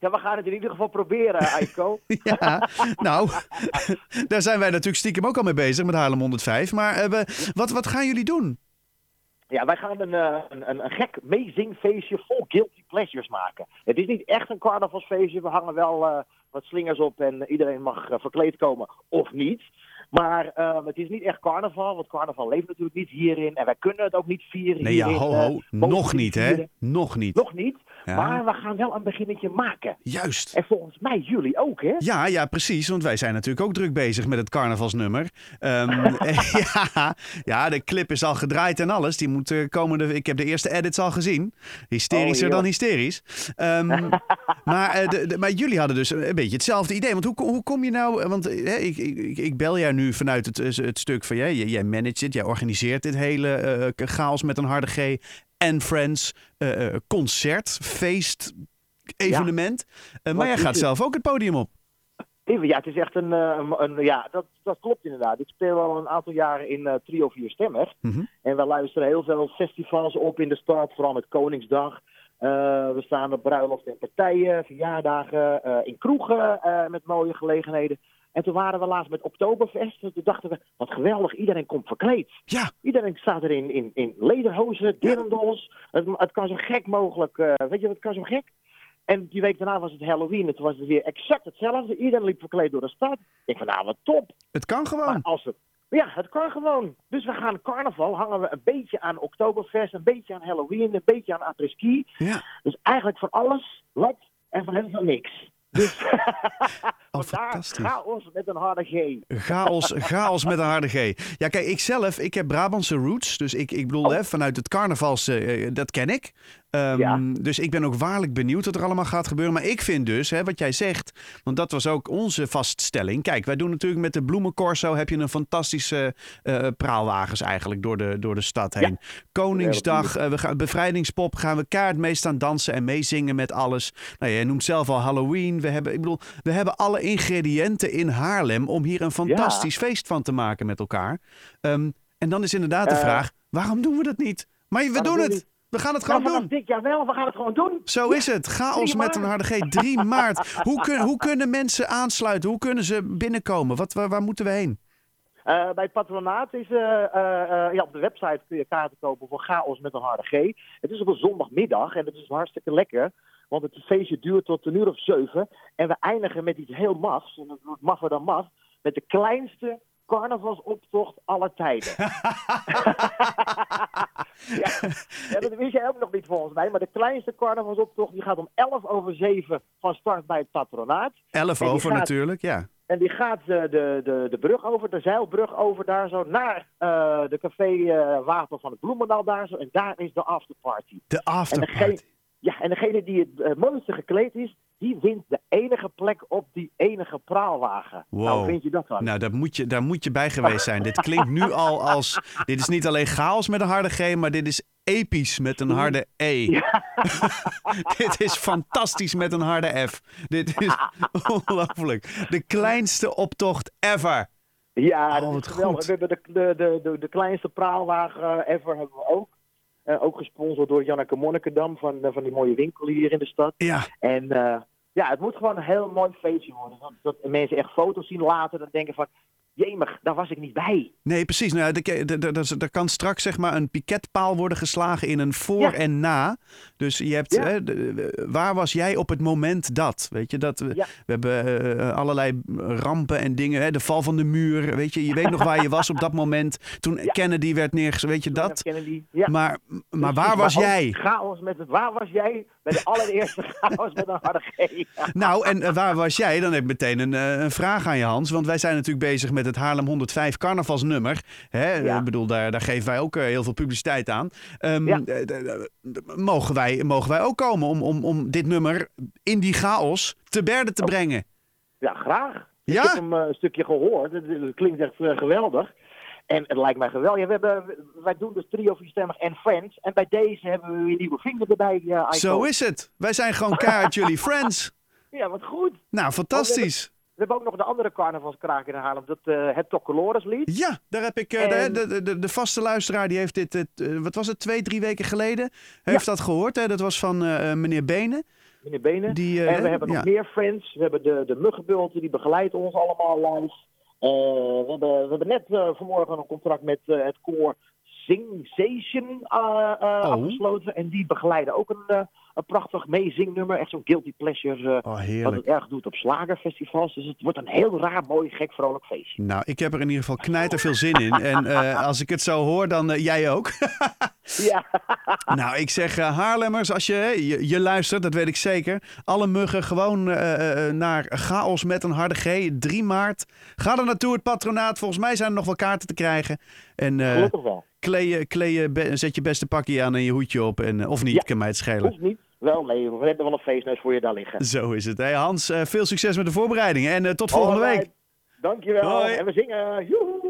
Ja, we gaan het in ieder geval proberen, Aiko. ja, nou, daar zijn wij natuurlijk stiekem ook al mee bezig met Haarlem 105. Maar we, wat, wat gaan jullie doen? Ja, wij gaan een, eh, een, een, een gek meezingfeestje vol guilty pleasures maken. Het is niet echt een carnavalsfeestje. We hangen wel eh, wat slingers op en iedereen mag verkleed komen of niet. Maar eh, het is niet echt carnaval, want carnaval leeft natuurlijk niet hierin. En wij kunnen het ook niet vieren Nee, ja, hierin, ho, eh, ho. mogen Nog niet, hè? Nog niet. Nog niet, Ja. maar we gaan wel een beginnetje maken. Juist. En volgens mij jullie ook, hè? Ja, ja, precies. Want wij zijn natuurlijk ook druk bezig met het carnavalsnummer. Ehm, ja, ja, de clip is al gedraaid en alles. Die moet eh, komende. Ik heb de eerste edits al gezien. Hysterischer Oh, dan ja. hysterisch. Ehm, maar, eh, de, de- maar jullie hadden dus een beetje hetzelfde idee. Want hoe, hoe kom je nou. Want eh, ik, ik, ik bel jou nu vanuit het, eh, het stuk van jij. Jij managt het, jij organiseert dit hele eh, chaos met een harde G. En Friends eh, concert, feest, evenement. Maar jij gaat het? zelf ook het podium op. Even, Ja, het is echt een, een, een- ja, dat, dat klopt inderdaad. Ik speel al een aantal jaren in Trio 4 Stemmer. Mhm. En we luisteren heel veel festivals op in de stad, vooral met Koningsdag. We staan op bruiloften en partijen, verjaardagen, in kroegen met mooie gelegenheden. En toen waren we laatst met Oktoberfest. En toen dachten we, wat geweldig, iedereen komt verkleed. Ja, Iedereen staat er in, in, in lederhozen, dirndls. Het, het kan zo gek mogelijk, eh, weet je, het kan zo gek. En die week daarna was het Halloween. En toen was het weer exact hetzelfde. Iedereen liep verkleed door de stad. Ik van, nou, wat top. het kan Maar gewoon. als het, ja, het kan gewoon. Dus we gaan carnaval, hangen we een beetje aan Oktoberfest, een beetje aan Halloween, een beetje aan après-ski. Ja. Dus eigenlijk van alles wat en van helemaal niks. Dus vandaar fantastisch. chaos met een harde G. Chaos, chaos met een harde G. Ja, kijk, ik zelf, ik heb Brabantse roots. Dus ik, ik bedoel, Oh. hè, vanuit het carnavals, eh, eh, dat ken ik. Ehm, Ja. Dus ik ben ook waarlijk benieuwd wat er allemaal gaat gebeuren. Maar ik vind dus, hè, wat jij zegt, want dat was ook onze vaststelling. Kijk, wij doen natuurlijk met de bloemencorso, heb je een fantastische eh, praalwagens eigenlijk door de, door de stad heen. Koningsdag, we gaan, bevrijdingspop, gaan we kaart mee staan dansen en meezingen met alles. Nou, jij noemt zelf al Halloween. We hebben, ik bedoel, we hebben alle ingrediënten in Haarlem om hier een fantastisch feest van te maken met elkaar. Ehm, en dan is inderdaad de Eh. vraag, waarom doen we dat niet? Maar we doen het. We gaan het gewoon doen. dit jaar wel, we gaan het gewoon doen. Zo is het. Chaos 3 met een harde G. 3 maart. Hoe, kun, hoe kunnen mensen aansluiten? Hoe kunnen ze binnenkomen? Wat, waar, waar moeten we heen? Eh, bij het patronaat is, eh, ja, op de website kun je kaarten kopen voor Chaos met een harde G. Het is op een zondagmiddag en het is hartstikke lekker. Want het feestje duurt tot een uur of zeven. En we eindigen met iets heel mafs. En dat wordt maffer dan maf. Met de kleinste carnavalsoptocht aller tijden. ja, ja, dat wist jij ook nog niet volgens mij. Maar de kleinste carnavalsoptocht die gaat om 11 over 7 van start bij het patronaat. 11 En die over gaat- natuurlijk, ja. En die gaat eh, de, de, de brug over, de zeilbrug over daar zo, naar eh, de café eh, Water van het Bloemendal daar zo. En daar is de afterparty. De afterparty. Ja, en degene die het eh, mooiste gekleed is, die wint de enige plek op die enige praalwagen. Wow. Nou, vind je dat dan? Nou, daar moet, je, daar moet je bij geweest zijn. dit klinkt nu al als... Dit is niet alleen chaos met een harde G, maar dit is episch met een harde E. dit is fantastisch met een harde F. Dit is ongelooflijk. De kleinste optocht ever. Ja, dat Oh, is geweldig. goed. We hebben de, de, de, de, kleinste praalwagen ever hebben we ook. Eh, ook gesponsord door Janneke Monnikendam van, eh, van die mooie winkel hier in de stad. Ja, En eh, ja, het moet gewoon een heel mooi feestje worden. Dat, dat mensen echt foto's zien later en denken van... Jemig, daar was ik niet bij. nee, precies. Nou, er- kan straks zeg maar een piketpaal worden geslagen in een voor Ja. en na. Dus je hebt, Ja. hè, de- waar was jij op het moment dat? Weet je, dat we, Ja. we hebben eh, allerlei rampen en dingen. Hè, de val van de muur. Weet je, je weet nog waar je was op dat moment. Toen. Kennedy werd neergezet. Weet je dat? Kennedy. Maar, maar Precies, waar was jij? Chaos met het, waar was jij bij de allereerste chaos met een harde G? Nou, en eh, waar was jij? Dan heb ik meteen een, eh, een vraag aan je, Hans. Want wij zijn natuurlijk bezig met het Haarlem 105 carnavalsnummer. Hè? Ja. Ik bedoel, daar, daar geven wij ook eh, heel veel publiciteit aan. Ehm, Ja. eh, mogen, wij, mogen wij ook komen om, om, om dit nummer in die chaos te berde te brengen? Ja, graag. Ja? Ik heb hem eh, een stukje gehoord. Het, het klinkt echt eh, geweldig. En het lijkt mij geweldig. Ja, we hebben, wij doen dus trio vierstemmig en Friends. En bij deze hebben we weer nieuwe vrienden erbij. eh, Aiko. Zo is het. Wij zijn gewoon kaart jullie friends. Ja, wat goed. Nou, fantastisch. We hebben ook nog de andere carnavalskraak in Haarlem. Dat, eh het Tokkelores lied. Ja, daar heb ik. eh, En- de, de, de, de vaste luisteraar die heeft dit. het, eh, wat was het? Twee, drie weken geleden. Heeft dat gehoord. Hè? Dat was van meneer Benen. meneer Benen. Die, en we hebben ja. nog meer friends. We hebben de, de muggenbulten, die begeleidt ons allemaal live. We, hebben, we hebben net vanmorgen een contract met het koor Singzation eh, eh, Oh. afgesloten. En die begeleiden ook een, een prachtig meezingnummer. Echt zo'n guilty pleasure. Oh, wat het erg doet op slagerfestivals. Dus het wordt een heel raar, mooi, gek, vrolijk feestje. Nou, ik heb er in ieder geval knijter veel zin in. En eh, als ik het zo hoor, dan eh, jij ook. Ja, nou, ik zeg Haarlemmers, als je, je, je luistert, dat weet ik zeker. Alle muggen gewoon naar Chaos met een harde G, 3 maart. Ga er naartoe, het patronaat. Volgens mij zijn er nog wel kaarten te krijgen. En gelukkig wel. Kleeën, kleeën, be- zet je beste pakje aan en je hoedje op. En, eh, of niet, Ja. kan mij het schelen. Hoeft niet. Wel, nee, we hebben wel een feestneus voor je daar liggen. Zo is het. Hey Hans, eh, veel succes met de voorbereidingen en eh, tot volgende week. Dankjewel. Hoi. En we zingen. Joehoe.